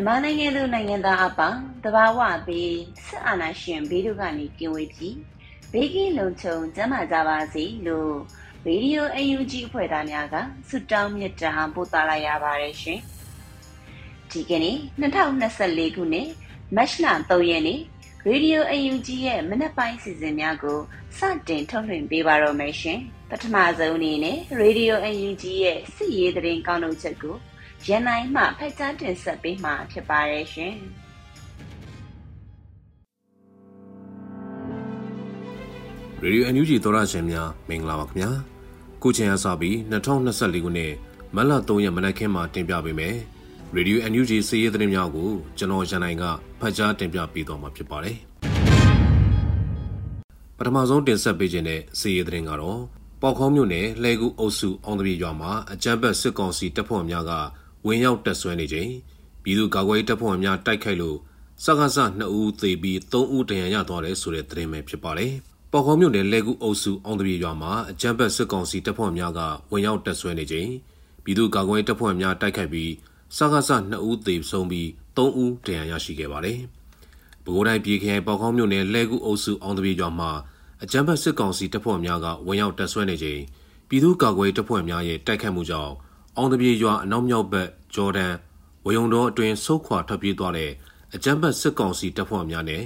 မြန်မာနိုင်ငံသူနိုင်ငံသားအပေါင်းတဘာဝပြီးစစ်အာဏာရှင်ဘေးတို့ကနေကင်းဝေးပြီးဘေးကင်းလုံခြုံကျန်းမာကြပါစေလို့ဗီဒီယို UNG အဖွဲ့သားများကဆုတောင်းမြတ်တာပို့သလာရပါတယ်ရှင်ဒီကနေ့2024ခုနှစ်မတ်လ3ရက်နေ့ရေဒီယို UNG ရဲ့မနက်ပိုင်းစီစဉ်များကိုစတင်ထုတ်လွှင့်ပေးပါတော့မယ်ရှင်ပထမဆုံးအနေနဲ့ရေဒီယို UNG ရဲ့စစ်ရေးသတင်းကောင်းထုတ်ချက်ကို ရန်နိုင်မှဖက်ကြားတင်ဆက်ပေးမှာဖြစ်ပါတယ်ရှင်။ရေဒီယိုအန်ယူဂျီသောရရှင်များမင်္ဂလာပါခင်ဗျာ။ခုချိန်အစပြီး2024ခုနှစ်မတ်လ3ရက်မနက်ခင်းမှာတင်ပြပေးမယ်။ရေဒီယိုအန်ယူဂျီစီးရီးသတင်းများကိုကျွန်တော်ရန်နိုင်ကဖတ်ကြားတင်ပြပေးသွားမှာဖြစ်ပါတယ်။ပထမဆုံးတင်ဆက်ပေးခြင်းတဲ့စီးရီးသတင်းကတော့ပေါခေါမြို့နယ်လှဲကူအုပ်စုအောင်တပြေရွာမှာအကြမ်းဖက်စစ်ကောင်စီတပ်ဖွဲ့များက ဝင်ရောက်တက်ဆွဲနေချိန်ပြည်သူ့ကာကွယ်ရေးတပ်ဖွဲ့များတိုက်ခိုက်လို့စကားစ2ဦးသေပြီး3ဦးဒဏ်ရာရသွားတယ်ဆိုတဲ့သတင်းပဲဖြစ်ပါတယ်။ပေါ်ခေါမြို့နယ်လဲကူအုပ်စုအောင်တပြေရွာမှာအကြမ်းဖက်စစ်ကောင်စီတပ်ဖွဲ့များကဝင်ရောက်တက်ဆွဲနေချိန်ပြည်သူ့ကာကွယ်ရေးတပ်ဖွဲ့များတိုက်ခိုက်ပြီးစကားစ2ဦးသေဆုံးပြီး3ဦးဒဏ်ရာရရှိခဲ့ပါတယ်။ပဲခူးတိုင်းပြည်ခရိုင်ပေါ်ခေါမြို့နယ်လဲကူအုပ်စုအောင်တပြေရွာမှာအကြမ်းဖက်စစ်ကောင်စီတပ်ဖွဲ့များကဝင်ရောက်တက်ဆွဲနေချိန်ပြည်သူ့ကာကွယ်ရေးတပ်ဖွဲ့များရဲ့တိုက်ခိုက်မှုကြောင့် အောင်တပြေရွာအနောက်မြောက်ဘက်ဂျော်ဒန်ဝယုံတော်အတွင်းဆုတ်ခွာထွက်ပြေးသွားတဲ့အကြမ်းဖက်စစ်ကောင်စီတပ်ဖွဲ့များနဲ့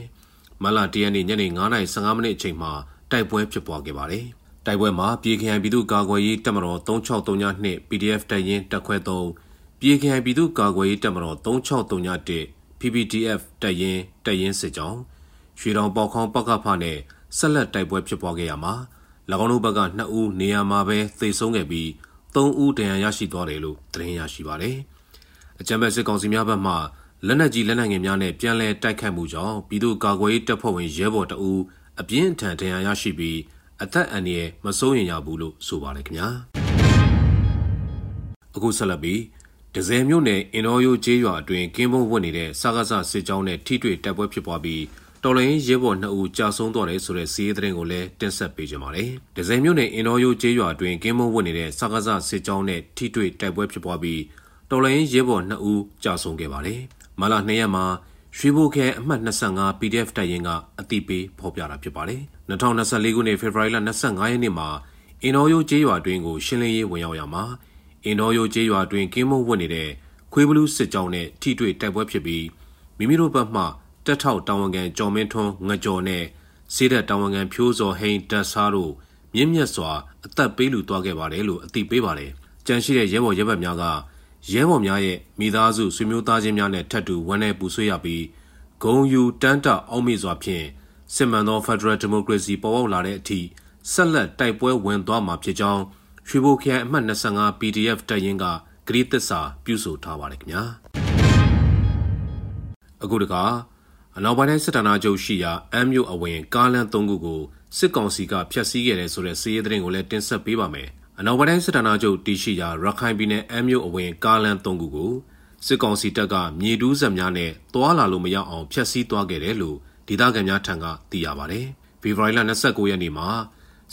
မလတရနေ့ညနေ9:15မိနစ်အချိန်မှာတိုက်ပွဲဖြစ်ပွားခဲ့ပါတယ်။တိုက်ပွဲမှာပြည်ခရိုင်ပြည်သူ့ကာကွယ်ရေးတပ်မတော်3632 PDF တပ်ရင်းတပ်ခွဲ3ပြည်ခရိုင်ပြည်သူ့ကာကွယ်ရေးတပ်မတော်3631 PPDF တပ်ရင်းတပ်ရင်းစစ်ကြောင်းရွှေတောင်ပေါခေါင်းပကဖနဲ့ဆက်လက်တိုက်ပွဲဖြစ်ပွားခဲ့ရမှာ၎င်းတို့ဘက်က2ဦးနေရာမှာပဲသေဆုံးခဲ့ပြီး 3ဦးဒဏ်ရာရရှိသွားတယ်လို့သတင်းရရှိပါတယ်။အကြံမဲ့စစ်ကောင်စီများဘက်မှလက်နက်ကြီးလက်နက်ငယ်များနဲ့ပြန်လည်တိုက်ခတ်မှုကြောင့်ပြည်သူ့ကာကွယ်ရေးတပ်ဖွဲ့ဝင်ရဲဘော်တအူးအပြင်းထန်ဒဏ်ရာရရှိပြီးအသက်အန္တရာယ်မစိုးရင်ရဘူးလို့ဆိုပါတယ်ခင်ဗျာ။အခုဆက်လက်ပြီးဒဇယ်မြို့နယ်အင်တော်ယိုကျေးရွာအတွင်းကင်းဘုံဝတ်နေတဲ့စကားစစစ်ကြောင်းနဲ့ထိတွေ့တိုက်ပွဲဖြစ်ပွားပြီး တော်လိုင်းရဲဘော်2ဦးကြာဆုံးသွားတယ်ဆိုတဲ့စီးရီးသတင်းကိုလည်းတင်ဆက်ပေးကြပါမယ်။ဒဇယ်မြို့နယ်အင်တော်ယိုကျေးရွာအတွင်းကင်းမုံဝတ်နေတဲ့စကားစစစ်ကြောင်းနဲ့ထိတွေ့တိုက်ပွဲဖြစ်ပွားပြီးတော်လိုင်းရဲဘော်2ဦးကြာဆုံးခဲ့ပါတယ်။မလ2ရက်မှာရွှေဘိုခဲအမှတ်25 PDF တပ်ရင်းကအတိပေးဖော်ပြတာဖြစ်ပါတယ်။2024ခုနှစ်ဖေဖော်ဝါရီလ25ရက်နေ့မှာအင်တော်ယိုကျေးရွာအတွင်းကိုရှင်းလင်းရေးဝင်ရောက်ရမှာအင်တော်ယိုကျေးရွာအတွင်းကင်းမုံဝတ်နေတဲ့ခွေးဘလူးစစ်ကြောင်းနဲ့ထိတွေ့တိုက်ပွဲဖြစ်ပြီးမိမိတို့ဘက်မှ တက်ထောက်တာဝန်ခံကျော်မင်းထွန်းငကြော်နဲ့စေးတဲ့တာဝန်ခံဖြိုးစော်ဟိန်တက်ဆားတို့မြင့်မြတ်စွာအသက်ပေးလူသွားခဲ့ပါတယ်လို့အသိပေးပါတယ်။ကြံရှိတဲ့ရဲဘော်ရဲဘက်များကရဲဘော်များရဲ့မိသားစုဆွေမျိုးသားချင်းများနဲ့ထပ်တူဝမ်းနဲ့ပူဆွေးရပြီးဂုံယူတန်းတအောက်မေ့စွာဖြင့်စစ်မှန်သော Federal Democracy ပေါ်ပေါက်လာတဲ့အထိဆက်လက်တိုက်ပွဲဝင်သွားမှာဖြစ်ကြောင်းရွှေဘိုခရိုင်အမှတ်25 PDF တပ်ရင်းကဂရီသစ္စာပြုဆိုထားပါတယ်ခင်ဗျာအခုတကား အနောက်ပိုင်းတိုင်းစစ်ဌာနချုပ်ရှိရာအမ်းမြို့အဝင်ကားလမ်း၃ခုကိုစစ်ကောင်စီကဖျက်ဆီးခဲ့တယ်ဆိုတဲ့စီးရဲသတင်းကိုလည်းတင်ဆက်ပေးပါမယ်။အနောက်ပိုင်းတိုင်းစစ်ဌာနချုပ်တည်ရှိရာရခိုင်ပြည်နယ်အမ်းမြို့အဝင်ကားလမ်း၃ခုကိုစစ်ကောင်စီတပ်ကမြေတူးစက်များနဲ့တွာလာလို့မရအောင်ဖျက်ဆီးသွားခဲ့တယ်လို့ဒေသခံများထံကသိရပါတယ်။ဖေဖော်ဝါရီလ29ရက်နေ့မှာ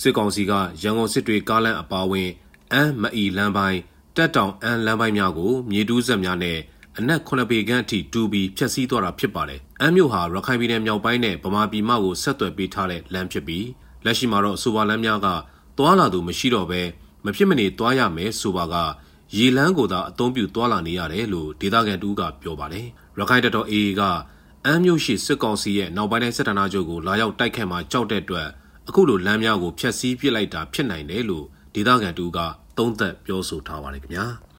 စစ်ကောင်စီကရန်ကုန်စစ်တွေကားလမ်းအပါအဝင်အမ်းမအီလမ်းပိုင်းတက်တောင်အမ်းလမ်းပိုင်းများကိုမြေတူးစက်များနဲ့အနက်9ပေခန့်အထိတူပြီးဖျက်ဆီးသွားတာဖြစ်ပါတယ်။ အမ်းမြို့ဟာရခိုင်ပြည်နယ်မြောက်ပိုင်းနဲ့ဗမာပြည်မကိုဆက်သွယ်ပေးထားတဲ့လမ်းဖြစ်ပြီးလက်ရှိမှာတော့အဆိုပါလမ်းများကသွာလာသူမရှိတော့ဘဲမဖြစ်မနေသွားရမယ်ဆိုပါကရေလန်းကိုသာအသုံးပြုသွားလာနေရတယ်လို့ဒေသခံတူကပြောပါတယ်။ရခိုင်တပ်တော် AA ကအမ်းမြို့ရှိစစ်ကောင်စီရဲ့နောက်ပိုင်းတိုင်းစစ်ဌာနချုပ်ကိုလာရောက်တိုက်ခတ်မှကြောက်တဲ့အတွက်အခုလိုလမ်းများကိုဖျက်ဆီးပစ်လိုက်တာဖြစ်နိုင်တယ်လို့ဒေသခံတူကသုံးသပ်ပြောဆိုထားပါတယ်ခင်ဗျာ။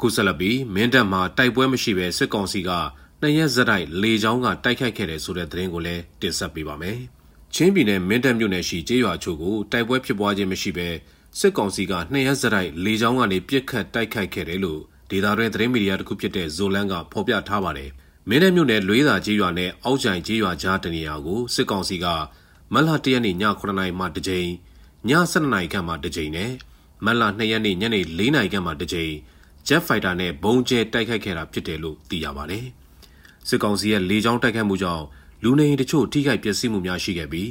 အခုဆက်လက်ပြီးမင်းတပ်မှာတိုက်ပွဲမရှိဘဲစစ်ကောင်စီကနှစ်ရက်ဇက်တိုက်လေကြောင်းကတိုက်ခိုက်ခဲ့တယ်ဆိုတဲ့သတင်းကိုလည်းတင်ဆက်ပေးပါမယ်။ချင်းပြည်နယ်မင်းတပ်မြို့နယ်ရှိကျေးရွာချို့ကိုတိုက်ပွဲဖြစ်ပွားခြင်းမရှိဘဲစစ်ကောင်စီကနှစ်ရက်ဇက်တိုက်လေကြောင်းကနေပြစ်ခတ်တိုက်ခိုက်ခဲ့တယ်လို့ဒေတာတွင်သတင်းမီဒီယာတစ်ခုဖြစ်တဲ့ဇိုလန်ကဖော်ပြထားပါတယ်။မင်းတပ်မြို့နယ်လွေးသာကျေးရွာနဲ့အောက်ကြိုင်ကျေးရွာကြားတနေရာကိုစစ်ကောင်စီကမလ၁ရက်နေ့ည9:00နာရီမှတစ်ကြိမ်ည7:00နာရီခန့်မှတစ်ကြိမ်နဲ့မလ2ရက်နေ့ညနေ4:00နာရီခန့်မှတစ်ကြိမ် Jet Fighter နဲ့ဘုံကျဲတိုက်ခိုက်ခဲ့တာဖြစ်တယ်လို့သိရပါတယ်။စစ်ကောင်စီရဲ့လေကြောင်းတိုက်ခိုက်မှုကြောင့်လူနေအိမ်တချို့ထိခိုက်ပျက်စီးမှုများရှိခဲ့ပြီး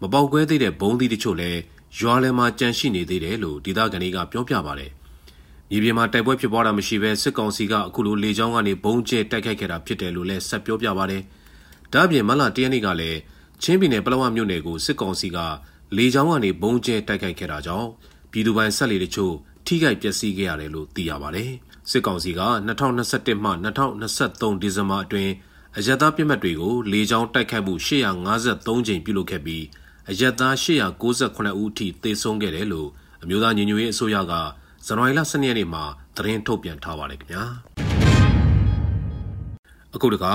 မပေါက်ကွဲသေးတဲ့ဘုံသီးတချို့လည်းရွာလယ်မှာကြန့်ရှိနေသေးတယ်လို့ဒေသခံတွေကပြောပြပါတယ်။မြေပြင်မှာတိုက်ပွဲဖြစ်ပွားတာမရှိဘဲစစ်ကောင်စီကအခုလိုလေကြောင်းကနေဘုံကျဲတိုက်ခိုက်ခဲ့တာဖြစ်တယ်လို့လည်းဆက်ပြောပြပါတယ်။ဒါ့အပြင်မလတရနေ့ကလည်းချင်းပြည်နယ်ပလောဝမြို့နယ်ကိုစစ်ကောင်စီကလေကြောင်းကနေဘုံကျဲတိုက်ခိုက်ခဲ့တာကြောင့်ပြည်သူပိုင်ဆက်လေတချို့ ထိခိုက်ပျက်စီးခဲ့ရတယ်လို့သိရပါတယ်။စစ်ကောင်စီက2021မှ2023ဒီဇင်ဘာအတွင်းအရက်သားပြစ်မှတ်တွေကိုလေကြောင်းတိုက်ခိုက်မှု853ကြိမ်ပြုလုပ်ခဲ့ပြီးအရက်သား898ဦးအထိသေဆုံးခဲ့တယ်လို့အမျိုးသားညီညွတ်ရေးအစိုးရကဇန်နဝါရီလ12ရက်နေ့မှာသတင်းထုတ်ပြန်ထားပါတယ်ခင်ဗျာအခုတခါ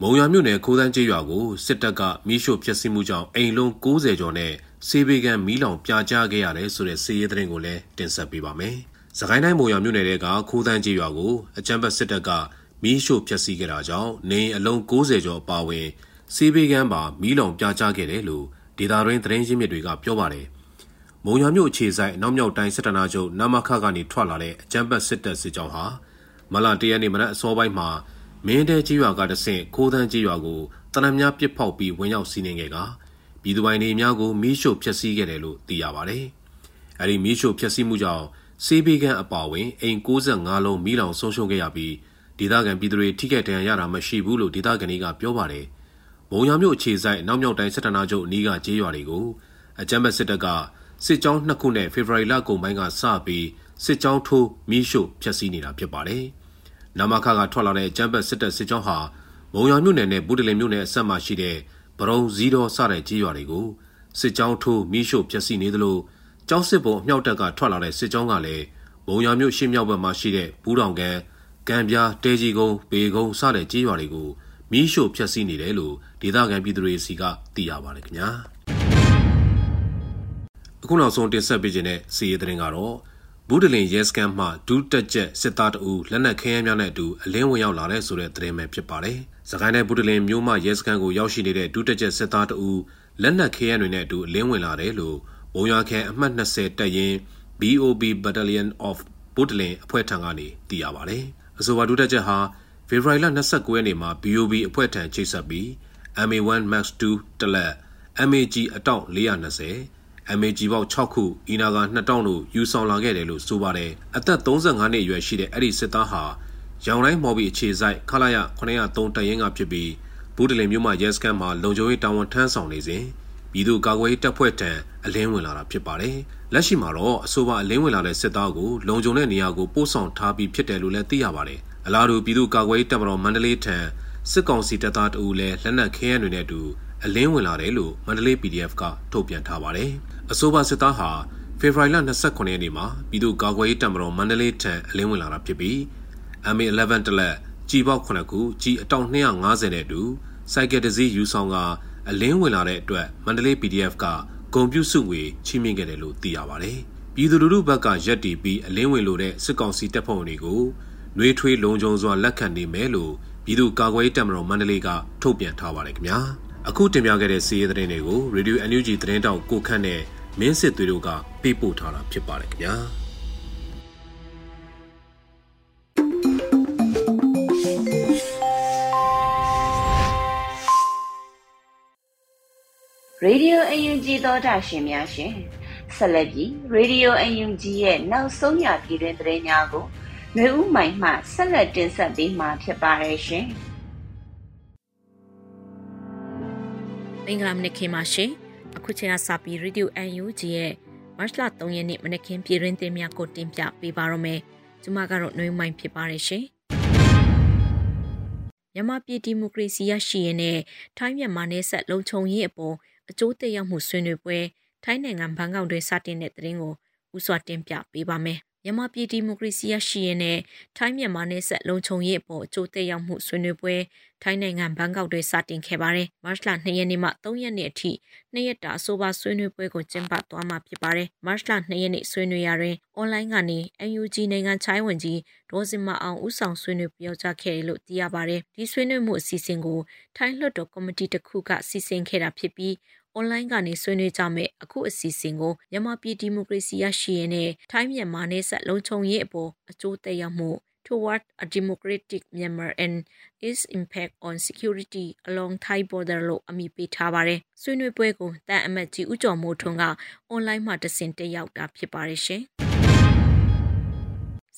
မုံရွာမြို့နယ်ခိုးတန်းကျေးရွာကိုစစ်တပ်ကမိရှို့ဖျက်ဆီးမှုကြောင့်အိမ်လုံး90ကျော်နဲ့ စေဘေကန်မီးလောင်ပြာကျခဲ့ရတယ်ဆိုတဲ့စီးရဲသတင်းကိုလည်းတင်ဆက်ပေးပါမယ်။စကိုင်းတိုင်းမုံရွာမြို့နယ်ကခိုးတန်းကျေးရွာကိုအကြမ်းဖက်စစ်တပ်ကမီးရှို့ဖျက်ဆီးခဲ့တာကြောင့်နေအလုံး90ကျော်အပါအဝင်စေဘေကန်ပါမီးလောင်ပြာကျခဲ့တယ်လို့ဒေတာရင်းသတင်းရင်းမြစ်တွေကပြောပါတယ်။မုံရွာမြို့အခြေဆိုင်နောက်မြောက်တိုင်းစစ်တနာချုပ်နမခကနေထွက်လာတဲ့အကြမ်းဖက်စစ်တပ်စစ်ကြောင်းဟာမလတရနေ့မနက်အစောပိုင်းမှာမင်းတဲကြီးရွာကတဆင့်ခိုးတန်းကြီးရွာကိုတနက်များပစ်ဖောက်ပြီးဝင်ရောက်စီးနှင်ခဲ့က ပြည်သူပိုင်နေများကိုမီးရှို့ဖျက်ဆီးခဲ့တယ်လို့သိရပါတယ်။အဲဒီမီးရှို့ဖျက်ဆီးမှုကြောင့်စေးဘေးကန်အပါဝင်အိမ်65လုံးမီးလောင်ဆုံးရှုံးခဲ့ရပြီးဒေသခံပြည်သူတွေထိခိုက်ဒဏ်ရာရတာမရှိဘူးလို့ဒေသခံတွေကပြောပါတယ်။မုံရွာမြို့အခြေဆိုင်နောက်မြောက်တိုင်းစစ်ဌာနချုပ်အနီးကကျေးရွာတွေကိုအကြမ်းဖက်စစ်တပ်ကစစ်ကြောင်းနှစ်ခုနဲ့ဖေဖော်ဝါရီလကုန်ပိုင်းကစပြီးစစ်ကြောင်းထိုးမီးရှို့ဖျက်ဆီးနေတာဖြစ်ပါတယ်။နမခကထွက်လာတဲ့ကျမ်းပတ်စစ်တပ်စစ်ကြောင်းဟာမုံရွာမြို့နယ်နဲ့ဘူးတလင်မြို့နယ်အဆက်မှာရှိတဲ့ ဗရုံဇီးတော်စတဲ့ကြီးရွာတွေကိုစစ်ကြောင်းထိုးမီးရှို့ဖျက်ဆီးနေသလိုကျောင်းစစ်ဘုံအမြောက်တပ်ကထွက်လာတဲ့စစ်ကြောင်းကလည်းမုံရွာမြို့ရှေ့မြောက်ဘက်မှာရှိတဲ့ဘူးတောင်ကန်ကံပြားတဲကြီးကုန်းပေကုန်းစတဲ့ကြီးရွာတွေကိုမီးရှို့ဖျက်ဆီးနေတယ်လို့ဒေသခံပြည်သူတွေစီကသိရပါတယ်ခင်ဗျာအခုနောက်ဆုံးတင်ဆက်ပေးခြင်းတဲ့စီးရီးသတင်းကတော့ဘူးတလင်ရဲစခန်းမှဒူးတက်ချက်စစ်သားတအူလက်နက်ခဲယမ်းများနဲ့အတူအလင်းဝင်ရောက်လာတဲ့ဆိုတဲ့သတင်းပဲဖြစ်ပါတယ်။ စကိုင်းနယ်ဘူးတလင်မြို့မှရဲစခန်းကိုရောက်ရှိနေတဲ့ဒူးတက်ချက်စစ်သားတအူလက်နက်ခဲယမ်းတွေနဲ့အတူအလင်းဝင်လာတယ်လို့ဘုံရွာခန်အမှတ်20တပ်ရင်း BOB Battalion of ဘူးတလင်အဖွဲ့ထံကနေသိရပါတယ်။အဆိုပါဒူးတက်ချက်ဟာဖေဖော်ဝါရီလ29ရက်နေ့မှာ BOB အဖွဲ့ထံချိတ်ဆက်ပြီး MA1 Max 2တလက် MAG အတောင့်420 MAG ပေါက်6ခုအီနာက2000တို့ယူဆောင်လာခဲ့တယ်လို့ဆိုပါတယ်အသက်35နှစ်အရွယ်ရှိတဲ့အဲ့ဒီစစ်သားဟာ ရောင်တိုင်းမော်ဘီအခြေဆိုင်ခလာရ903တရင်ကဖြစ်ပြီးဘူးတလင်မြို့မှာရဲစခန်းမှာလုံခြုံရေးတာဝန်ထမ်းဆောင်နေစဉ်ပြည်သူ့ကာကွယ်ရေးတပ်ဖွဲ့ထံအလင်းဝင်လာတာဖြစ်ပါတယ်လက်ရှိမှာတော့အဆိုပါအလင်းဝင်လာတဲ့စစ်သားကိုလုံခြုံတဲ့နေရာကိုပို့ဆောင်ထားပြီးဖြစ်တယ်လို့လည်းသိရပါတယ်အလားတူပြည်သူ့ကာကွယ်ရေးတပ်မတော်မန္တလေးထံစစ်ကောင်စီတပ်သားတအူလည်းလက်နက်ခဲယမ်းတွေနဲ့အတူအလင်းဝင်လာတယ်လို့မန္တလေး PDF ကထုတ်ပြန်ထားပါတယ်။အဆိုပါစစ်သားဟာဖေဖော်ဝါရီလ29ရက်နေ့မှာပြည်သူ့ကာကွယ်ရေးတပ်မတော်မန္တလေးထံအလင်းဝင်လာတာဖြစ်ပြီး MA11 တလက်ကြီးပေါက်9ခုကြီးအတောင်250နဲ့အတူစိုက်ကယ်တစည်းယူဆောင်ကအလင်းဝင်လာတဲ့အတွက်မန္တလေး PDF ကဂုံပြုစုငွေချီးမြှင့်ခဲ့တယ်လို့သိရပါတယ်။ပြည်သူလူထုဘက်ကရက်တီပြီးအလင်းဝင်လိုတဲ့စစ်ကောင်စီတပ်ဖွဲ့ဝင်တွေကိုနှွေးထွေးလုံခြုံစွာလက်ခံနေမယ်လို့ပြည်သူ့ကာကွယ်ရေးတပ်မတော်မန္တလေးကထုတ်ပြန်ထားပါတယ်ခင်ဗျာ။အခုတင်ပြခဲ့တဲ့စီးရဲသတင်းတွေကို Radio NUG သတင်းတောက်ကိုခန့်နဲ့မင်းစစ်သွေးတို့ကပေးပို့ထားတာဖြစ်ပါတယ်ခင်ဗျာ ရေဒီယိုအယူဂျီသောတာရှင်များရှင်ဆက်လက်ပြီးရေဒီယိုအယူဂျီရဲ့နောက်ဆုံးရပြည်တွင်သတင်းများကိုနှွေဦးမိုင်မှဆက်လက်တင်ဆက်ပေးမှာဖြစ်ပါတယ်ရှင်မင်္ဂလာမနက်ခင်းပါရှင်အခုချိန်ကစပြီး Radio UNG ရဲ့မတ်လ3ရက်နေ့မနက်ခင်းပြည်ရင်းတင်များကိုတင်ပြပေးပါရမယ်။ကျွန်မကတော့နှွေးမိုင်းဖြစ်ပါတယ်ရှင်။မြန်မာပြည်ဒီမိုကရေစီရရှိရင်နဲ့ထိုင်းမြန်မာနယ်စပ်လုံခြုံရေးအပေါ် အကျိုးသက်ရောက်မှုဆွေးနွေးပွဲထိုင်းနိုင်ငံဘန်ကောက်တွင်စတင်တဲ့တဲ့ရင်ကိုဥစွာတင်ပြပေးပါမယ်။ မြန်မာပြည်ဒီမိုကရေစီရရှိရင်နဲ့ထိုင်းမြန်မာနယ်စပ်လုံခြုံရေးအပေါ်အကျိုးသက်ရောက်မှုဆွေးနွေးပွဲထိုင်းနိုင်ငံဘန်ကောက်တွင်စတင်ခဲ့ပါတယ်။မတ်လ2ရက်နေ့မှ3ရက်နေ့အထိနှစ်ရက်တာအဆိုပါဆွေးနွေးပွဲကိုကျင်းပသွားမှာဖြစ်ပါတယ်။မတ်လ2ရက်နေ့ဆွေးနွေးရာတွင်အွန်လိုင်းကနေ UNG နိုင်ငံချိုင်းဝင်ကြီးဒေါ်စင်မအောင်ဦးဆောင်ဆွေးနွေးပြောကြားခဲ့တယ်လို့သိရပါတယ်။ဒီဆွေးနွေးမှုအစီအစဉ်ကိုထိုင်းလွှတ်တော်ကော်မတီတစ်ခုကစီစဉ်ခဲ့တာဖြစ်ပြီး အွန်လိုင်းကနေဆွေးနွေးကြမယ့်အခုအစီအစဉ်ကိုမြန်မာပြည်ဒီမိုကရေစီရရှိရင်နဲ့ထိုင်းမြန်မာနယ်စပ်လုံခြုံရေးအပေါ်အကျိုးသက်ရောက်မှု toward a democratic Myanmar and its impact on security along Thai border လို့အမည်ပေးထားပါတယ်။ဆွေးနွေးပွဲကိုတန်အမတ်ကြီးဦးကျော်မိုးထွန်းကအွန်လိုင်းမှာတဆင့်တက်ရောက်တာဖြစ်ပါတယ်ရှင်။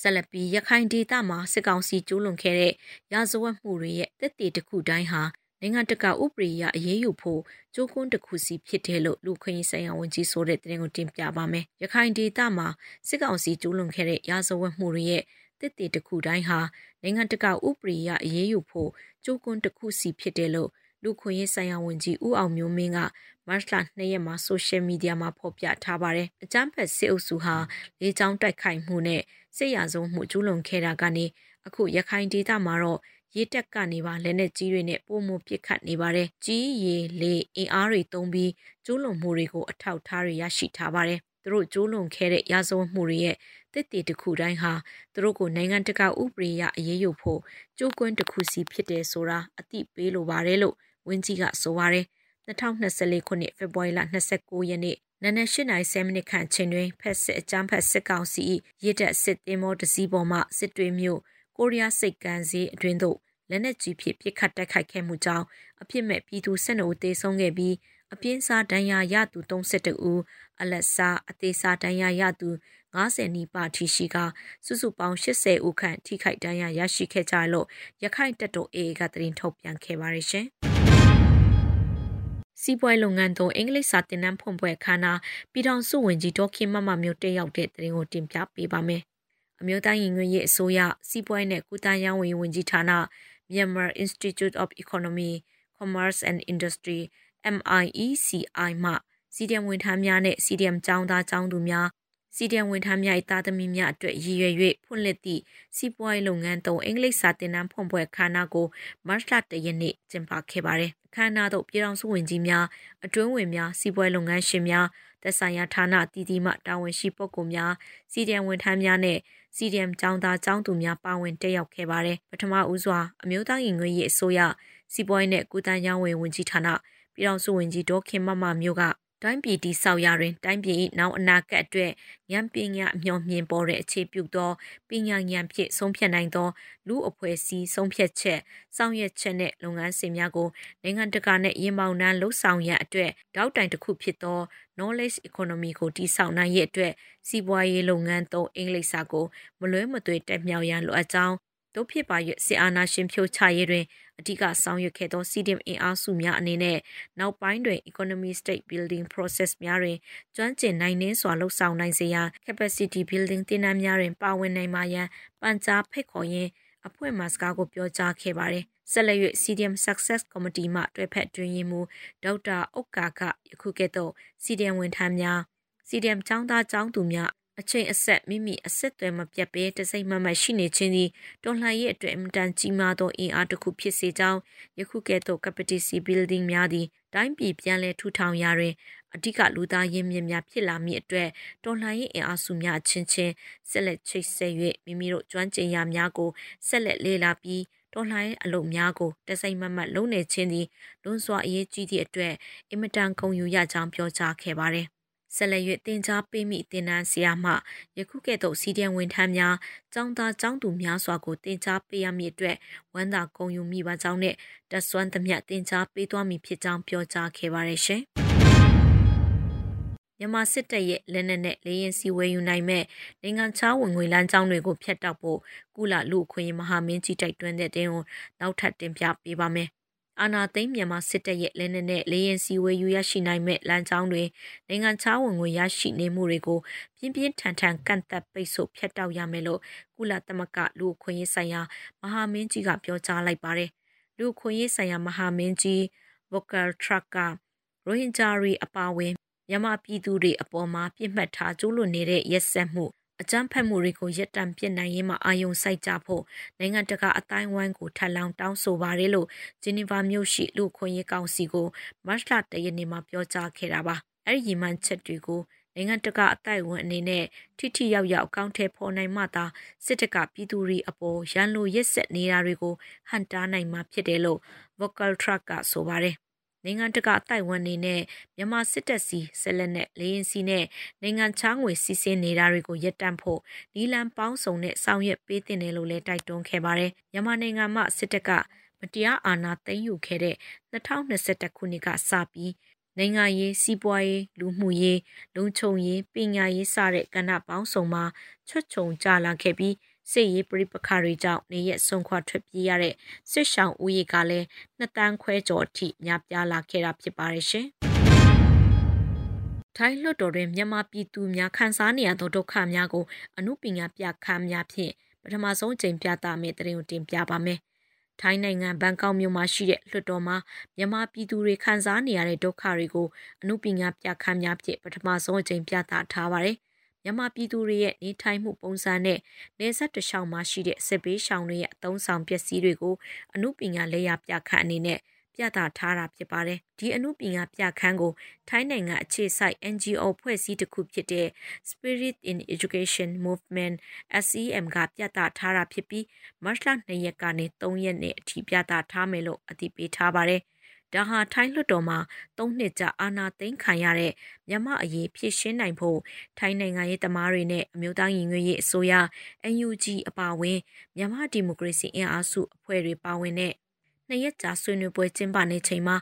ဆက်လက်ပြီးရခိုင်ဒေသမှာစစ်ကောင်စီကျူးလွန်ခဲ့တဲ့ရာဇဝတ်မှုတွေရဲ့တက်တည်တစ်ခုတိုင်းဟာ နိုင်ငံတကာဥပဒေအရအရေးယူဖို့ကြိုးကွန်းတစ်ခုစီဖြစ်တယ်လို့လူခွင့်ရေးဆိုင်ရာဝန်ကြီးဆိုတဲ့တင်ကိုတင်ပြပါမယ်။ရခိုင်ဒေသမှာစစ်ကောင်စီကျူးလွန်ခဲ့တဲ့ရာဇဝတ်မှုတွေရဲ့တစ်တည်တစ်ခုတိုင်းဟာနိုင်ငံတကာဥပဒေအရအရေးယူဖို့ကြိုးကွန်းတစ်ခုစီဖြစ်တယ်လို့လူခွင့်ရေးဆိုင်ရာဝန်ကြီးဦးအောင်မျိုးမင်းကမတ်လ2ရက်မှာဆိုရှယ်မီဒီယာမှာဖော်ပြထားပါတယ်။အကြမ်းဖက်စစ်အုပ်စုဟာလေကြောင်းတိုက်ခိုက်မှုနဲ့စစ်ရာဇဝမှုကျူးလွန်ခဲ့တာကနေအခုရခိုင်ဒေသမှာတော့ ရေတက်ကနေပါလက်နက်ကြီးတွေနဲ့ပုံမှုပစ်ခတ်နေပါတယ်။ကြီးရေလေအင်အားတွေသုံးပြီးကျိုးလွန်မှုတွေကိုအထောက်ထားတွေရရှိထားပါတယ်။သူတို့ကျိုးလွန်ခဲ့တဲ့ရာဇဝတ်မှုတွေရဲ့တစ်တည်တစ်ခုတိုင်းဟာသူတို့ကိုနိုင်ငံတကာဥပဒေအရအရေးယူဖို့ကြိုးကွင်းတစ်ခုစီဖြစ်တယ်ဆိုတာအသိပေးလိုပါတယ်လို့ဝင်းကြီးကဆိုပါတယ်။2024ခုနှစ်ဖေဖော်ဝါရီလ29ရက်နေ့နနက်၈နာရီ10မိနစ်ခန့်ချိန်တွင်ဖက်စစ်အကြမ်းဖက်စစ်ကောင်စီရစ်တက်စစ်တင်မောတစည်းပေါ်မှစစ်တွေမျိုး ကိုရီးယားစိတ်ကမ်းစီအတွင်းသို့လက်နက်ကြီးဖြင့်ပစ်ခတ်တိုက်ခိုက်ခဲ့မှုကြောင့်အပြစ်မဲ့ပြည်သူ၁၂ဦးသေဆုံးခဲ့ပြီးအပြင်းစားဒဏ်ရာရသူ32ဦးအလက်စားအသေးစားဒဏ်ရာရသူ90နီးပါးထိရှိကစုစုပေါင်း80ဦးခန့်ထိခိုက်ဒဏ်ရာရရှိခဲ့ကြလို့ရခိုင်တပ်တော် AA ကသတင်းထုတ်ပြန်ခဲ့ပါတယ်ရှင်စီးပွားလုပ်ငန်းသုံးအင်္ဂလိပ်စာသင်တန်းဖွင့်ပွဲခမ်းနားပြည်ထောင်စုဝန်ကြီးဒေါက်ခင်မမမျိုးတက်ရောက်တဲ့သတင်းကိုတင်ပြပေးပါမယ်။ အမျိုးသားရင်ငွေရေးအစိုးရစီးပွားနဲ့ကုသရေးဝန်ကြီးဌာန Myanmar Institute of Economy, Commerce and Industry MIECI မှ CDM ဝန်ထမ်းများနဲ့ CDM ကျောင်းသားကျောင်းသူများ CDM ဝန်ထမ်းများ၏တာသမီများအတွက်ရည်ရွယ်၍ဖွင့်လှစ်သည့်စီးပွားရေးလုပ်ငန်းသုံးအင်္ဂလိပ်စာသင်တန်းဖွင့်ပွဲခမ်းနားကိုမတ်လ၁ရက်နေ့ကျင်းပခဲ့ပါတယ်။ခမ်းနားသို့ပြည်ထောင်စုဝန်ကြီးများအတွင်းဝင်များစီးပွားရေးလုပ်ငန်းရှင်များသက်ဆိုင်ရာဌာနတည်တည်မှတာဝန်ရှိပုဂ္ဂိုလ်များ CDM ဝန်ထမ်းများနဲ့ CDM ကျောင်းသားကျောင်းသူများပါဝင်တက်ရောက်ခဲ့ပါတယ်။ပထမဦးစွာအမျိုးသားရင်ငွေရေးအစိုးရစီးပွားရေးနဲ့ကုသရေးဝန်ဝန်ကြီးဌာနပြည်ထောင်စုဝန်ကြီးဒေါခင်မမမျိုးက တိုင်းပြည်တည်ဆောက်ရာတွင်တိုင်းပြည်၏နောက်အနာဂတ်အတွက်ဉာဏ်ပညာအမျှော်မြင်ပေါ်တဲ့အခြေပြုသောပညာဉာဏ်ဖြင့်ဆုံးဖြတ်နိုင်သောလူအဖွဲ့အစည်းဆုံးဖြတ်ချက်ဆောင်ရွက်ချက်နှင့်လုပ်ငန်းစဉ်များကိုနိုင်ငံတကာနှင့်ရင်ပေါင်နှန်းလှုပ်ဆောင်ရန်အတွက်တောက်တိုင်တစ်ခုဖြစ်သော knowledge economy ကိုတည်ဆောက်နိုင်ရတဲ့အတွက်စီးပွားရေးလုပ်ငန်းသုံးအင်္ဂလိပ်စာကိုမလွဲမသွေတက်မြောက်ရန်လိုအပ်ကြောင်း တို့ဖြစ်ပါ၍စစ်အာဏာရှင်ဖြိုချရေးတွင်အဓိကဆောင်ရွက်ခဲ့သော CDM အင်အားစုများအနေနဲ့နောက်ပိုင်းတွင် economy state building process များတွင်ကျွမ်းကျင်နိုင်နှင်းစွာလှုပ်ဆောင်နိုင်စေရန် capacity building သင်တန်းများတွင်ပါဝင်နိုင်မှရန်ပန်ကြားဖိတ်ခေါ်ရင်းအဖွဲ့မှစကားကိုပြောကြားခဲ့ပါတယ်။ဆက်လက်၍ CDM Success Committee မှတွဲဖက်တွင်ရင်မူဒေါက်တာဥက္ကာကယခုကဲ့သို့ CDM ဝန်ထမ်းများ CDM ចောင်းသားចောင်းသူများ အချိန်အဆက်မိမိအဆက်အသွယ်မပြတ်ဘဲတစိမ့်မမတ်ရှိနေခြင်းသည်တော်လှန်ရေးအတွက်အင်တန်ကြီးမားသောအင်အားတစ်ခုဖြစ်စေကြောင်းယခုကဲ့သို့ capacity building များသည်တိုင်းပြည်ပြန်လည်ထူထောင်ရာတွင်အဓိကလူသားရင်းမြစ်များဖြစ်လာမည့်အတွက်တော်လှန်ရေးအင်အားစုများချင်းချင်းဆက်လက်ချိတ်ဆက်၍မိမိတို့ကျွမ်းကျင်ရာများကိုဆက်လက်လေ့လာပြီးတော်လှန်ရေးအလုပ်များကိုတစိုက်မမတ်လုပ်နေခြင်းသည်လွန်စွာအရေးကြီးသည့်အတွက်အင်မတန်ဂုဏ်ယူရကြောင်းပြောကြားခဲ့ပါသည် ဆက်လက်၍တင် जा ပေးမိတင်နန်းဆရာမှယခုကဲ့သို့စီဒီအန်ဝန်ထမ်းများចောင်းသားចောင်းသူများစွာကိုတင် जा ပေးရမည့်အတွက်ဝမ်းသာဂုဏ်ယူမိပါကြောင်းနဲ့တဆွမ်းသမျှတင် जा ပေးသွားမည်ဖြစ်ကြောင်းပြောကြားခဲ့ပါရရှင်မြန်မာစစ်တပ်ရဲ့လက်နက်နဲ့လေရင်စီဝယ်ယူနိုင်မဲ့နိုင်ငံခြားဝင်ငွေလမ်းကြောင်းတွေကိုဖျက်တောက်ဖို့ကုလလူအခွင့်အရေးမဟာမင်းကြီးတိုက်တွန်းတဲ့တင်ကိုနောက်ထပ်တင်ပြပေးပါမယ် အာနာသိမ်းမြန်မာစစ်တပ်ရဲ့လက်နက်နဲ့လေရင်စီဝေယူရရှိနိုင်မဲ့လမ်းကြောင်းတွေနိုင်ငံခြားဝင်ငွေရရှိနေမှုတွေကိုပြင်းပြင်းထန်ထန်ကန့်သက်ပိတ်ဆို့ဖျက်တောက်ရမယ်လို့ကုလသမဂ္ဂလူအခွင့်အရေးဆိုင်ရာမဟာမင်းကြီးကပြောကြားလိုက်ပါတယ်။လူအခွင့်အရေးဆိုင်ရာမဟာမင်းကြီး Volker Turk ကရိုဟင်ဂျာတွေအပါအဝင်မြန်မာပြည်သူတွေအပေါ်မှာပြစ်မှတ်ထားကျူးလွန်နေတဲ့ရက်စက်မှု အကြမ်းဖက်မှုတွေကိုရပ်တန့်ပြစ်နိုင်ရေးမှာအာရုံစိုက်ကြဖို့နိုင်ငံတကာအတိုင်းဝိုင်းကိုထပ်လောင်းတောင်းဆိုပါတယ်လို့ဂျနီဗာမြို့ရှိလူခွင့်ရေးကောင်စီကိုမတ်လတရနေ့မှာပြောကြားခဲ့တာပါအဲ့ဒီရည်မှန်းချက်တွေကိုနိုင်ငံတကာအတိုက်အဝန်အနေနဲ့ထိထိရောက်ရောက်အကောင့်ထဲပေါ်နိုင်မှသာစစ်တပ်ကပြည်သူတွေအပေါ်ရန်လိုရက်ဆက်နေတာတွေကိုဟန်တားနိုင်မှာဖြစ်တယ်လို့ Vocal Truck ကဆိုပါတယ် နိုင်ငံတကာတိုက်ဝန်းနေနဲ့မြန်မာစစ်တပ်စီဆက်လက်နဲ့လေရင်စီနဲ့နိုင်ငံချောင်းငွေစီစဉ်နေတာတွေကိုရပ်တန့်ဖို့နီလန်ပေါင်းစုံနဲ့ဆောင်ရွက်ပေးတင်တယ်လို့လည်းတိုက်တွန်းခဲ့ပါတယ်မြန်မာနိုင်ငံမှာစစ်တပ်ကမတရားအာဏာသိမ်းယူခဲ့တဲ့2021ခုနှစ်ကစပြီးနိုင်ငံရေးစီးပွားရေးလူမှုရေးလုံခြုံရေးပညာရေးစတဲ့ကဏ္ဍပေါင်းစုံမှာချွတ်ချုံကြလာခဲ့ပြီး စစ်ရေးပြိပခါတွေကြောင့်နေရက်ဆုံးခွာထွက်ပြေးရတဲ့စစ်ရှောင်ဦးရေကလည်းနှစ်တန်းခွဲကျော်အထိများပြားလာခဲ့တာဖြစ်ပါတယ်ရှင်။ထိုင်းလွှတ်တော်တွင်မြန်မာပြည်သူများခံစားနေရသောဒုက္ခများကိုအမှုပညာပြခန်းများဖြင့်ပထမဆုံးအကြိမ်ပြသမယ့်တရင်ကိုတင်ပြပါမယ်။ထိုင်းနိုင်ငံဘန်ကောက်မြို့မှာရှိတဲ့လွှတ်တော်မှာမြန်မာပြည်သူတွေခံစားနေရတဲ့ဒုက္ခတွေကိုအမှုပညာပြခန်းများဖြင့်ပထမဆုံးအကြိမ်ပြသထားပါတယ်။ မြန်မာပြည်သူတွေရဲ့နေထိုင်မှုပုံစံနဲ့နေဆက်တလျှောက်မှာရှိတဲ့စစ်ဘေးရှောင်တွေရဲ့အသုံးဆောင်ပစ္စည်းတွေကိုအမှုပညာလက်ရပြခန့်အနေနဲ့ပြသထားတာဖြစ်ပါတယ်။ဒီအမှုပညာပြခန်းကိုထိုင်းနိုင်ငံအခြေစိုက် NGO ဖွဲ့စည်းတစ်ခုဖြစ်တဲ့ Spirit in Education Movement SEM ကပြသထားတာဖြစ်ပြီးမတ်လ2ရက်ကနေ3ရက်နေ့အထိပြသထားမယ်လို့အသိပေးထားပါတယ်။ ဒါဟာထိုင်းလွှတ်တော်မှာ၃နှစ်ကြာအာဏာသိမ်းခံရတဲ့မြန်မာအရေးဖြစ်ရှင်းနိုင်ဖို့ထိုင်းနိုင်ငံရေးသမားတွေနဲ့အမျိုးသားညီညွတ်ရေးအစိုးရ NUG အပါအဝင်မြန်မာဒီမိုကရေစီအင်အားစုအဖွဲ့တွေပါဝင်တဲ့ နှစ်ရက်ကြာဆွေးနွေးပွဲကျင်းပနေချိန်မှာ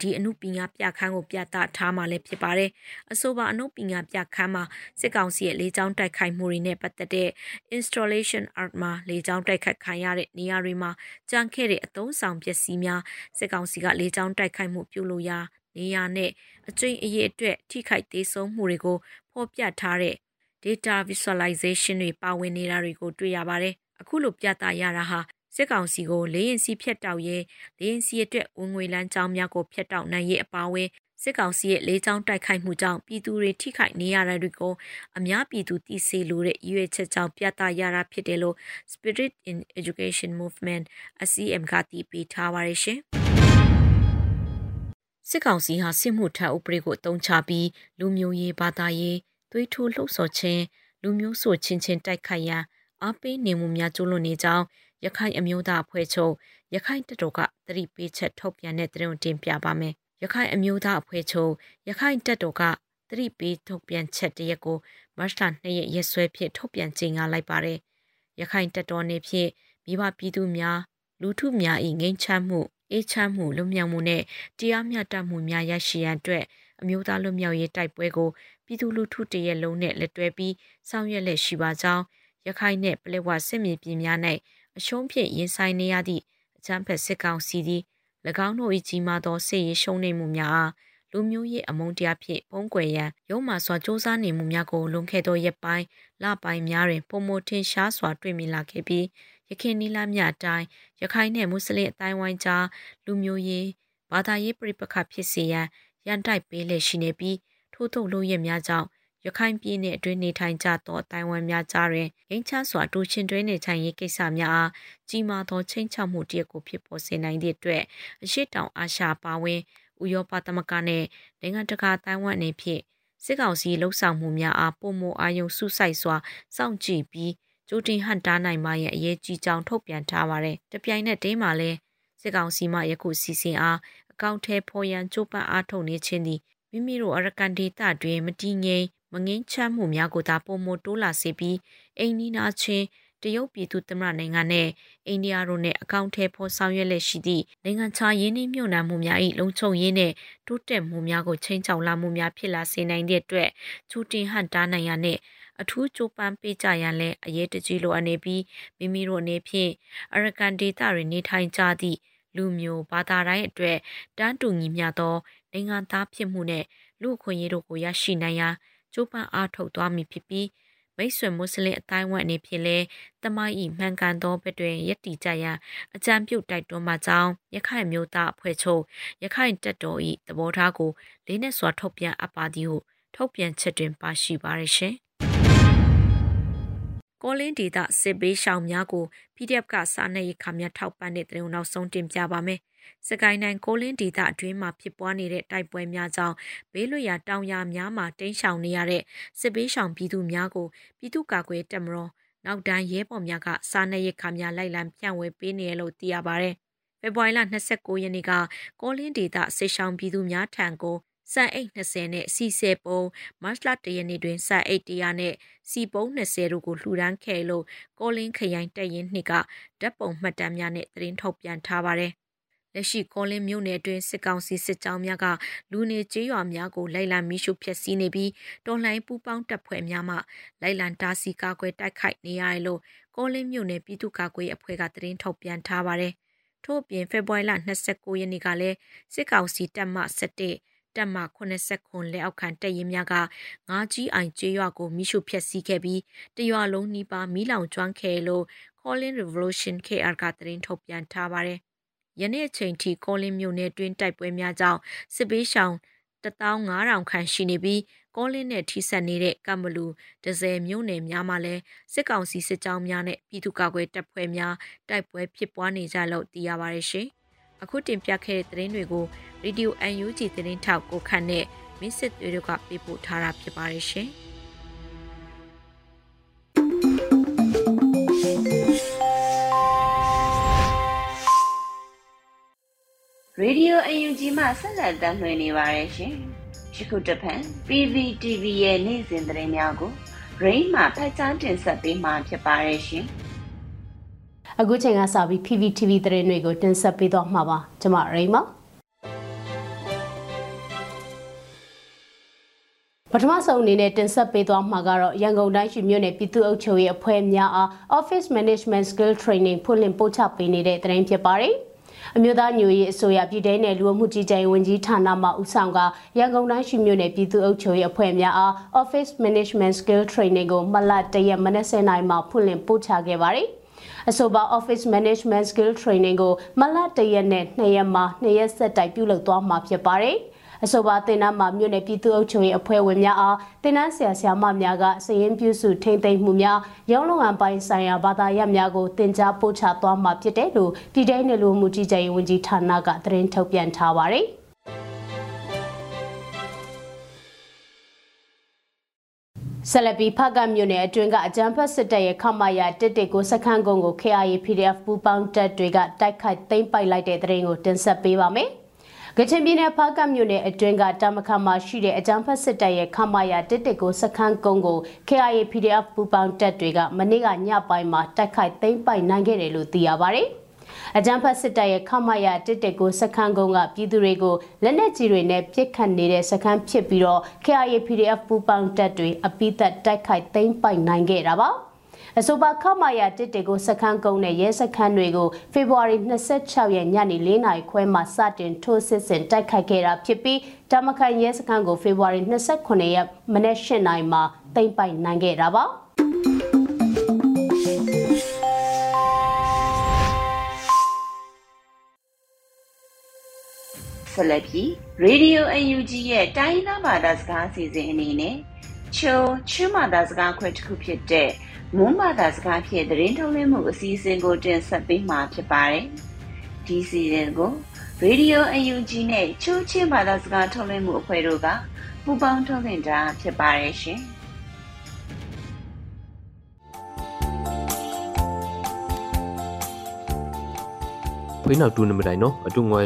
ဒီအမှုပညာပြခန်းကိုပြသထားမှလည်းဖြစ်ပါတယ်။အဆိုပါအမှုပညာပြခန်းမှာစစ်ကောင်စီရဲ့လေကြောင်းတိုက်ခိုက်မှုတွေနဲ့ပတ်သက်တဲ့ installation art မှာလေကြောင်းတိုက်ခိုက်ခံရတဲ့နေရာတွေမှာကြံခဲ့တဲ့အသုံးဆောင်ပစ္စည်းများစစ်ကောင်စီကလေကြောင်းတိုက်ခိုက်မှုပြုလုပ်ရာနေရာနဲ့အကျဉ်းအရေးအတွက်ထိခိုက်သေးဆုံးမှုတွေကိုဖော်ပြထားတဲ့ data visualization တွေပါဝင်နေတာတွေကိုတွေ့ရပါတယ်။အခုလိုပြသရတာဟာ စစ်ကောင်စီကိုလေရင်စီဖြတ်တောက်ရဲလေရင်စီအတွက်ဝင်ငွေလမ်းကြောင်းများကိုဖြတ်တောက်နိုင်ရေးအပါအဝင်စစ်ကောင်စီရဲ့လေးချောင်းတိုက်ခိုက်မှုကြောင့်ပြည်သူတွေထိခိုက်နေရတဲ့တွေကိုအများပြည်သူသိစေလိုတဲ့ရွေးချက်ကြောင့်ပြသရတာဖြစ်တယ်လို့ Spirit in Education Movement ACM ကတည်ပြီးထားပါရရှင်စစ်ကောင်စီဟာစစ်မှုထမ်းဥပဒေကိုအသုံးချပြီးလူမျိုးရေးဘာသာရေးသွေးထိုးလှုပ်ဆော်ခြင်းလူမျိုးဆိုချင်းချင်းတိုက်ခိုက်ရန်အားပေးနေမှုများကျူးလွန်နေကြောင်း ရခိုင်အမျိုးသားအဖွဲ့ချုပ်ရခိုင်တပ်တော်ကသတိပေးချက်ထုတ်ပြန်တဲ့သတင်းတင်ပြပါမယ်။ရခိုင်အမျိုးသားအဖွဲ့ချုပ်ရခိုင်တပ်တော်ကသတိပေးထုတ်ပြန်ချက်တရက်ကိုမတ်လ2ရက်ရက်စွဲဖြင့်ထုတ်ပြန်ကြေညာလိုက်ပါတယ်။ရခိုင်တပ်တော်နေဖြင့်မိဘပြည်သူများလူထုများ၏ငြိမ်းချမ်းမှုအေးချမ်းမှုလွတ်မြောက်မှုနဲ့တရားမျှတမှုများရရှိရန်အတွက်အမျိုးသားလွတ်မြောက်ရေးတိုက်ပွဲကိုပြည်သူလူထုတရက်လုံးနဲ့လက်တွဲပြီးဆောင်ရွက်လက်ရှိပါကြောင်းရခိုင်နဲ့ပလက်ဝစစ်မြေပြင်များ၌ အရှုံးဖြင့်ရင်ဆိုင်နေရသည့်အကြမ်းဖက်စစ်ကောင်စီသည်၎င်းတို့၏ကြီးမားသောစစ်ရေးရှုံးနိမ့်မှုများအားလူမျိုးရေးအမုန်းတရားဖြင့်ပုံကွယ်ရန်ရုံးမှစွာစ조사နေမှုများကိုလွန်ခဲ့သောရက်ပိုင်းလပိုင်းများတွင်ပုံမထင်ရှားစွာတွေ့မြင်လာခဲ့ပြီးရခိုင်နီလာမြအတိုင်းရခိုင်နှင့်မွတ်စလင်အတိုင်းဝိုင်းကြားလူမျိုးရေးဘာသာရေးပြိပခဖြစ်စေရန်ရန်တိုက်ပေးလက်ရှိနေပြီးထို့သောလူရဲများကြောင့် ရခိုင်ပြည်နယ်အတွင်းနေထိုင်ကြသောအတိုင်းဝမ်များကြားတွင်ငင်းချစွာတူချင်းတွဲနေထိုင်ရေးကိစ္စများအားကြီးမားသောချိန်ချမှုတရက်ကိုဖြစ်ပေါ်စေနိုင်သည့်အတွက်အရှိတောင်အာရှပါဝင်ဥရောပသမဂ္ဂနှင့်နိုင်ငံတကာတိုင်းဝမ်အနေဖြင့်စစ်ကောင်စီလှုပ်ဆောင်မှုများအားပုံမအာယုံစုဆိုင်စွာစောင့်ကြည့်ပြီးကြိုတင်ဟန်တားနိုင်မှရဲ့အရေးကြီးကြောင်းထုတ်ပြန်ထားပါတယ်။တပြိုင်နက်တည်းမှာလည်းစစ်ကောင်စီမှယခုစီစဉ်အားအကောင့်ထဲဖော်ရန်ကြိုးပမ်းအားထုတ်နေခြင်းသည်မိမိတို့အရကန်ဒေတာတွင်မတည်ငြိမ် မငင်းချမ်းမှုများကိုသာပုံမတိုးလာစေပြီးအိန္ဒိနာချင်းတရုတ်ပြည်သူသမ္မတနိုင်ငံနဲ့အိန္ဒိယတို့နဲ့အကောင့်ထဲပေါ်ဆောင်ရွက်လက်ရှိသည့်နိုင်ငံခြားရင်းနှီးမြှုပ်နှံမှုများ၏လုံခြုံရေးနဲ့တိုးတက်မှုများကိုချိန်ချောက်လာမှုများဖြစ်လာစေနိုင်တဲ့အတွက်ချူတင်ဟန်တားနိုင်ရနဲ့အထူးကြိုးပမ်းပေးကြရန်လည်းအရေးတကြီးလိုအပ်နေပြီးမိမိတို့အနေဖြင့်အရကန်ဒေတာတွေနေထိုင်ကြသည့်လူလူမျိုးဘာသာတိုင်းအတွက်တန်းတူညီမျှသောနိုင်ငံသားဖြစ်မှုနဲ့လူအခွင့်အရေးတို့ကိုရရှိနိုင်ရန် ကြိုးပမ်းအားထုတ်သွားမည်ဖြစ်ပြီးမိတ်ဆွေမွတ်စလင်အတိုင်းဝမ်အနေဖြင့်လည်းတမိုင်းဤမှန်ကန်သောဘက်တွင်ယက်တီကြရန်အကြံပြုတိုက်တွန်းမှကြောင်းရခိုင်မျိုးသားအဖွဲ့ချုပ်ရခိုင်တပ်တော်၏သဘောထားကိုလေးနက်စွာထုတ်ပြန်အပ်ပါသည်ဟုထုတ်ပြန်ချက်တွင်ပါရှိပါရရှင်ကောလင်းဒေတာစစ်ဘေးရှောင်များကို PDF ကစားနေရခမြထောက်ပံ့တဲ့တဲ့နောက်ဆုံးတင်ပြပါမယ်။ စကိုင်းတိုင်းကိုလင်းဒေသအတွင်းမှာဖြစ်ပွားနေတဲ့တိုက်ပွဲများကြောင့်ဘေးလွတ်ရာတောင်ယာများမှာတိမ်းရှောင်နေရတဲ့စစ်ဘေးရှောင်ပြည်သူများကိုပြည်သူ့ကာကွယ်တပ်မတော်နောက်တန်းရဲဘော်များကစားနေရခမြလိုက်လံပြန့်ဝေပေးနေရလို့သိရပါဗျ။ဖေဖော်ဝါရီလ29ရက်နေ့ကကောလင်းဒေသစစ်ရှောင်ပြည်သူများထံကိုစံအိတ်20နဲ့စီဆယ်ပုံမတ်လတရနေ့တွင်စံအိတ်100နဲ့စီပုံ20တို့ကိုလှူဒန်းခဲ့လို့ကောလင်းခရိုင်တပ်ရင်းနှစ်ကဓာတ်ပုံမှတ်တမ်းများနဲ့သတင်းထုတ်ပြန်ထားပါတယ်။ လက်ရှိကောလင်းမြို့နယ်အတွင်းစစ်ကောင်စီစစ်ကြောင်းများကလူနေကျေးရွာများကိုလိုက်လံမီးရှို့ဖျက်ဆီးနေပြီးတော်လှန်ပူးပေါင်းတပ်ဖွဲ့များမှလိုက်လံတားဆီးကာကွယ်တိုက်ခိုက်နေရတယ်လို့ကောလင်းမြို့နယ်ပြည်သူ့ကာကွယ်အဖွဲ့ကသတင်းထုတ်ပြန်ထားပါတယ်။ထို့အပြင်ဖေဖော်ဝါရီလ29ရက်နေ့ကလည်းစစ်ကောင်စီတပ်မှ17တပ်မ89လက်အောက်ခံတပ်ရင်းများကငါးကြီးအိုင်ကျေးရွာကိုမိရှုဖျက်ဆီးခဲ့ပြီးတရွာလုံးနီးပါးမိလောင်ကျွမ်းခဲ့လို့ Calling Revolution KR ကသတင်းထုတ်ပြန်ထားပါတယ်။ ယနေ့အချိန်ထိ Calling မြို့နယ်တွင်းတိုက်ပွဲများကြောင့်စစ်ပေးရှောင်15000ခန့်ရှိနေပြီးကောလင်းနဲ့ထိစပ်နေတဲ့ကမ်ဘလူဒဇယ်မြို့နယ်များမှာလည်းစစ်ကောင်စီစစ်ကြောင်းများနဲ့ပြည်သူ့ကာကွယ်တပ်ဖွဲ့များတိုက်ပွဲဖြစ်ပွားနေကြလို့သိရပါတယ်ရှင်။အခုတင်ပြခဲ့တဲ့သတင်းတွေကို Radio UNG သတင်းထောက်ကိုခန့်နဲ့မင်းစစ်တွေတို့ကပေးပို့ထားတာဖြစ်ပါတယ်ရှင်။ ရေဒီယိုအယူဂျီမှဆက်လက်တင်ပြနေပါတယ်ရှင်။ယခုတဖန် PVTV ရဲ့နေ့စဉ်သတင်းများကို Rain မှာဖတ်ကြားတင်ဆက်ပေးမှာဖြစ်ပါတယ်ရှင်။အခုချိန်ကစပြီး PPTV သတင်းတွေကိုတင်ဆက်ပေးသွားမှာပါကျွန်မရိမပထမဆုံးအနေနဲ့တင်ဆက်ပေးသွားမှာကတော့ရန်ကုန်တိုင်းရှိမြို့နယ်ပြည်သူ့အုပ်ချုပ်ရေးအဖွဲ့များအား Office Management Skill Training ဖွင့်လှစ်ပို့ချပေးနေတဲ့သတင်းဖြစ်ပါတယ်။ အမျိုးသားညွရေးအစိုးရပြည်ထောင်နယ်လူမှုကြီးကြပ်ရေးဝန်ကြီးဌာနမှဦးဆောင်ကရန်ကုန်တိုင်းရှိမြို့နယ်ပြည်သူ့အုပ်ချုပ်ရေးအဖွဲ့များအား Office Management Skill Training ကိုမလတရက်မနက်7:00နာရီမှာဖွင့်လှစ်ပို့ချခဲ့ပါတယ်။အဆိုပါ Office Management Skill Training ကိုမလတရက်နဲ့2ရက်မှာ2ရက်ဆက်တိုက်ပြုလုပ်သွားမှာဖြစ်ပါတယ်။ အဆိုပါတင်နန်းမှာမြို့နယ်ပြည်သူ့အုပ်ချုပ်ရေးအဖွဲ့ဝင်များအားတင်နန်းဆရာဆရာမများကစည်ရင်ပြုစုထိမ့်သိမ်းမှုများရုံးလုံအပိုင်းဆိုင်ရာဘာသာရပ်များကိုတင် जा ပို့ချသွားမှာဖြစ်တယ်လို့ပြည်ထောင်နယ်လူမှုကြီးကြပ်ရေးဝန်ကြီးဌာနကသတင်းထုတ်ပြန်ထားပါတယ်။ဆက်လက်ပြီးဖကမြို့နယ်အတွင်းကအကြမ်းဖက်စစ်တပ်ရဲ့ခမရတစ်တစ်ကိုစခန်းကုန်းကို KIA PDF ပူးပေါင်းတပ်တွေကတိုက်ခိုက်သိမ်းပိုက်လိုက်တဲ့တဲ့ရင်ကိုတင်ဆက်ပေးပါမယ်။ ကချင်ပြည်နယ်ဖကမြို့နယ်အတွင်းကတမခမှာရှိတဲ့အကြမ်းဖက်စစ်တပ်ရဲ့ခမရတစ်တစ်ကိုစခန်းကုန်းကို KIA PDF ပူးပေါင်းတပ်တွေကမနေ့ကညပိုင်းမှာတိုက်ခိုက်သိမ်းပိုက်နိုင်ခဲ့တယ်လို့သိရပါဗျ။အကြမ်းဖက်စစ်တပ်ရဲ့ခမရတစ်တက်ကိုစခန်းကုန်းကပြည်သူတွေကိုလက်နက်ကြီးတွေနဲ့ပစ်ခတ်နေတဲ့စခန်းဖြစ်ပြီးတော့ KIA PDF ပူပေါင်းတပ်တွေအပိသက်တိုက်ခိုက်သိမ်းပိုက်နိုင်ခဲ့တာပါ အဆိုပါခမာယာတစ်တေကိုစခန်းကုန်းနဲ့ရဲစခန်းတွေကိုဖေဖော်ဝါရီ26ရက်ညနေ4နာရီခွဲမှာစတင်ထိုးစစ်ဆင်တိုက်ခိုက်ခဲ့တာဖြစ်ပြီးတမခိုင်ရဲစခန်းကိုဖေဖော်ဝါရီ29ရက်မနေ့8နာရီမှာသိမ်းပိုက်နိုင်ခဲ့တာပါ။ဆက်လက်ပြီး Radio UNG ရဲ့တိုင်းသားဘာသာစကားအစီအစဉ်အနေနဲ့ချုံချင်းဘာသာစကားခွဲတစ်ခုဖြစ်တဲ့ မွန်းဘာသာစကားဖြင့်သတင်းထုတ်လွှင့်မှုအစီအစဉ်ကိုတင်ဆက်ပေးမှာဖြစ်ပါတယ်။ဒီစီစဉ်ကို Radio UNG နဲ့ချိုးချင်းဘာသာစကားထုတ်လွှင့်မှုအဖွဲ့တို့ကပူးပေါင်းထုတ်လွှင့်တာဖြစ်ပါတယ်ရှင်။ဖိနောက်တူနမတိုင်နော်အတူငွေ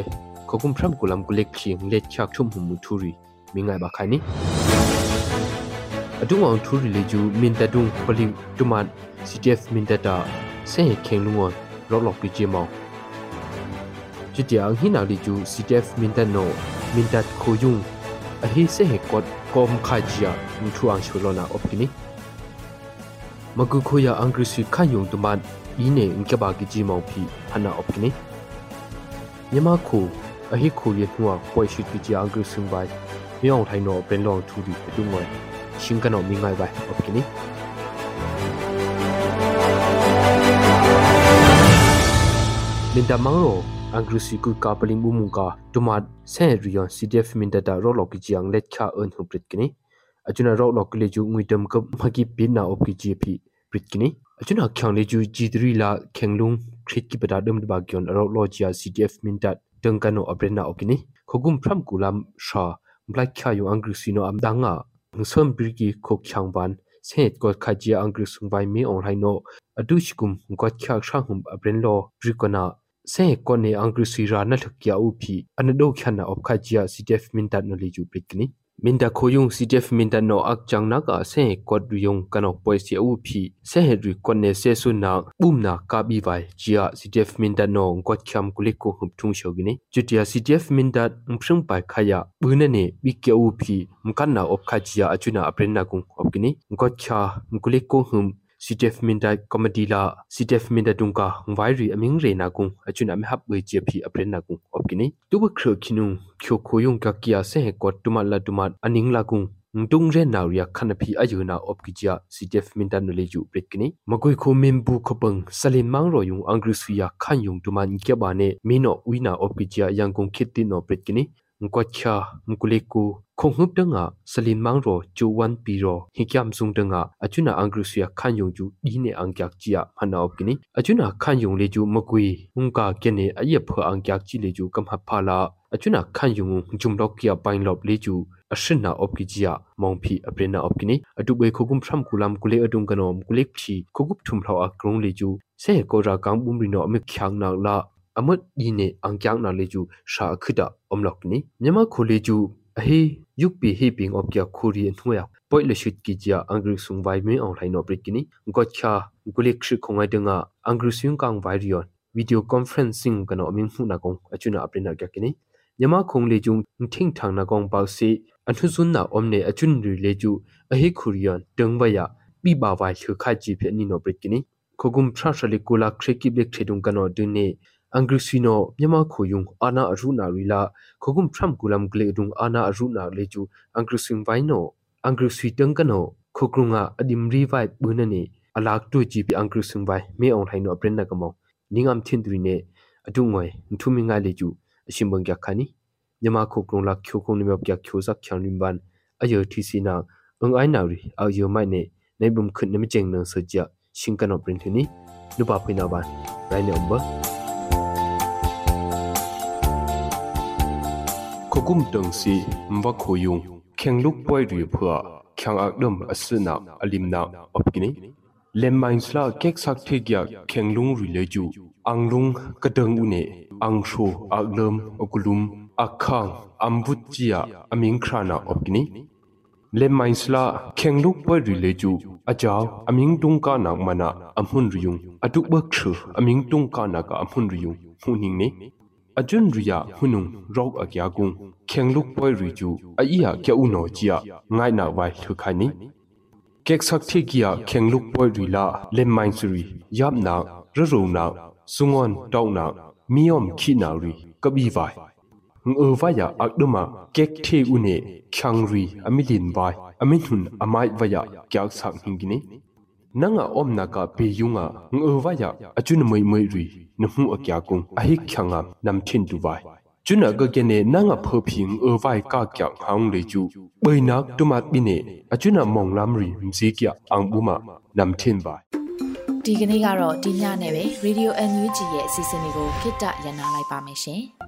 ခခုံဖရမ်ကူလမ်ကူလက်ချင်းလက်ချချုံမှုမူထူရီမင်းငိုင်ဘာခိုင်နီ အတူအောင်ထူရီလေကျူမင်တတုံပလီတူမန် CTF မင်တတာဆဲခေလုံဝလောလောပီချီမောင်ချစ်တျာဟိနာလီကျူ CTF မင်တနိုမင်တတ်ခိုယုံအဟိဆဲဟေကော့ကောမ်ခါဂျီယာမူထူအောင်ချူလောနာအော့ကိနီမဂုခိုယာအင်္ဂရိစီခန်ယုံတမန်ဤနေအင်ကဘာကီဂျီမောင်ဖီဟနာအော့ကိနီမြန်မာခိုအဟိခိုရနှွာပွိုင်ရှိတီချာအင်္ဂရိစင်ဘိုင်မြောင်ထိုင်နော်ပရင်လောင်ထူဒီအတူငွေ ရှင်ကနော်မိငိုင်ဘိုင်အပကိနီလင်တမောင်ရောအင်္ဂရိစီကူကာပလင်ဘူမူကာဒူမတ်ဆဲရီယွန် CDF မင်တတာရောလော်ကီချီယန်လက်ခါအန်ဟူပရစ်ကိနီအချွနာရောလော်ကလီဂျူငွေတမ်ကမကီပိနာအော့ကီဂျီပီပရစ်ကိနီအချွနာခေါင်လေဂျူ G3 လာခေငလုံခရစ်ကိပတာဒမ်ဒဘာဂျွန်ရောလော်ချီယာ CDF မင်တတ်တန်ကနိုအပရနာအော့ကိနီခဂုံဖရမ်ကူလမ်ရှာဘလက်ခါယုံအင်္ဂရိစီနိုအမ်ဒငါ ငဆွမ်ပရီကီခိုချောင်ဘန်စေ့ကောခါဂျီအင်္ဂရိဆုံဘိုင်မီအွန်ဟိုင်နိုအဒုရှိကုမ်ကောချာရှာဟုမ်အပရ င်လောပရီကနာစေကိုနေအင်္ဂရိစီရာနထကျာဥဖီအနဒိုခနာအော့ခါဂျီယာစီတက်မင်တတ်နိုလီဂျူပရစ်ကနီ minda khoyung ctf minda no ak changna ka se kod riyong kanok poisi u phi se he ri kon ne se su na bum na ka bi vai chia ctf minda no kot kham kulik ko hup thung shogini chutia ctf minda mphring pai khaya bune ne bi ke u phi mkan na op kha chia achuna apren na kung opkini kot kha kulik ko hum CTF minda comedy la CTF minda dungka ngwairi aming re na kung achuna me hap we che phi apren na kung opkini tuba khro khinu khyo khoyung ka kya se ko tuma la tuma aning la kung ngtung re na ria khana phi ayuna opkijia CTF minda no le ju pretkini magoi kho membu khopang salin mang ro yung angri suya khan yung tuma nkya ba ne mino uina opkijia yang kung khitti no pretkini ngkwacha ngkuleku khonghup danga salin mangro chuwan piro hikyam sung danga achuna angrusia khan yong ju dine angkyak chia hana opkini achuna khan yong le ju makui ungka kene aye pho angkyak chi le ju kam phala achuna khan yong jumlok kya pain lop le ju ashina opkijia mongphi aprena opkini atubei khogum phram kulam kule adung kanom kulek phi khogup thum phlau a krong le ju se ko ra kang bum ri no ame khyang na la အမတ်ဒီနေအန်ကျောင်းနာလေကျူရှာခိတာအမလောက်နီမြန်မာခိုလေကျူ အဟေယုပီဟေပင်းအော့ကျခိုရီနှွေပွိုင်လရှိကီဂျာအင်္ဂရိဆုံဝိုင်မီအောင်ထိုင်နော်ပရစ်ကီနီဂေါချာဂူလိကရှိခုံငိုင်တငါအင်္ဂရိဆုံကောင်ဝိုင်ရီယွန်ဗီဒီယိုကွန်ဖရင့်စင်းကနော်အမင်းမှုနာကောင်အချွနာအပရင်နာကကီနီမြန်မာခုံလေကျူထင်းထန်နာကောင်ပေါ့စီအထုစွန်းနာအုံးနေအချွန်ရီလေကျူအဟေခူရီယွန်တငဝယပိဘာဝိုင်ချခါဂျီဖေနီနော်ပရစ်ကီနီခဂုံဖရရှလီကူလာခရကိဘလက်ထေတုံကနော်ဒင်းနေ အင်္ဂရိစီနိုမြန်မာခိုယုံအာနာအရုနာရီလာခခုမ်ဖရမ်ကူလမ်ဂလေဒုံအာနာအရုနာလေကျူအင်္ဂရိစင်ဝိုင်နိုအင်္ဂရိစီတန်ကနိုခုကရုငါအဒီမရီဝိုင်ဘူနနီအလာကတူဂျီပီအင်္ဂရိစင်ဝိုင်မေအောင်ထိုင်နိုပရင်နကမောနင်းအမ်သင်ဒရီနေအတုငွေထူမင်းငါလေကျူအရှင်ဘန်ကြခါနီမြန်မာခုကရုံလာချိုခုံနိမြောက်ကြချိုဇက်ချန်ရင်ဘန်အယောတီစီနာအင်အိုင်နာရီအယောမိုင်နေနေဘုံခွနမကျင်းနဆကြရှင်ကနောပရင်ထနီနုပါဖိနာဘန်ရိုင်းနေအမ်ဘာ ခကုမ်တန်စီမဝခိုယုံခေငလုကပွိုင်ရီဖွာခေငအကဒမ်အစနာအလင်နာအပကိနီလမ်မိုင်းစလာကက်ဆက်ထေကျခေငလုံရီလေကျူအန်လုံကဒန်ဦးနေအန်ရှူ အကဒမ်အကလုံအခန်းအမ်ဘုချီယာအမင်းခရနာအပကိနီလေမိုင်းစလာခေငလုကပွိုင်ရီလေကျူအကြောင်းအမင်းတုံကနာမနာအမွန်ရီယုံအတုဘခရှအမင်းတုံကနာကအမွန်ရီယုံဟူနင်းနေ ajun riya hunung rok agya gung khengluk poi ri ju a iya kya u no chia ngai na wai thu khai ni kek sak thi kia khengluk poi ri la lem main suri yap na ro ro na sungon taw na miom khi na ri kabi vai ngơ vaya akduma kek the u ne khyang ri amilin vai amin hun amai vaya kyak sak hingini nanga om naka pe yunga ngö vaya achun moi moi ri nuhu akya kung ahi khyanga nam thin tu vai chuna ga gene nanga phoping ơ vai ka kya hang le ju bai nak tumat bine achuna mong lam ri mzi kya ang buma nam thin vai ဒီကနေ့ကတော့ဒီညနဲ့ပဲ Radio NUG ရဲ့အစီအစဉ်လေးကိုခਿੱတရနာလိုက်ပါမယ်ရှင်။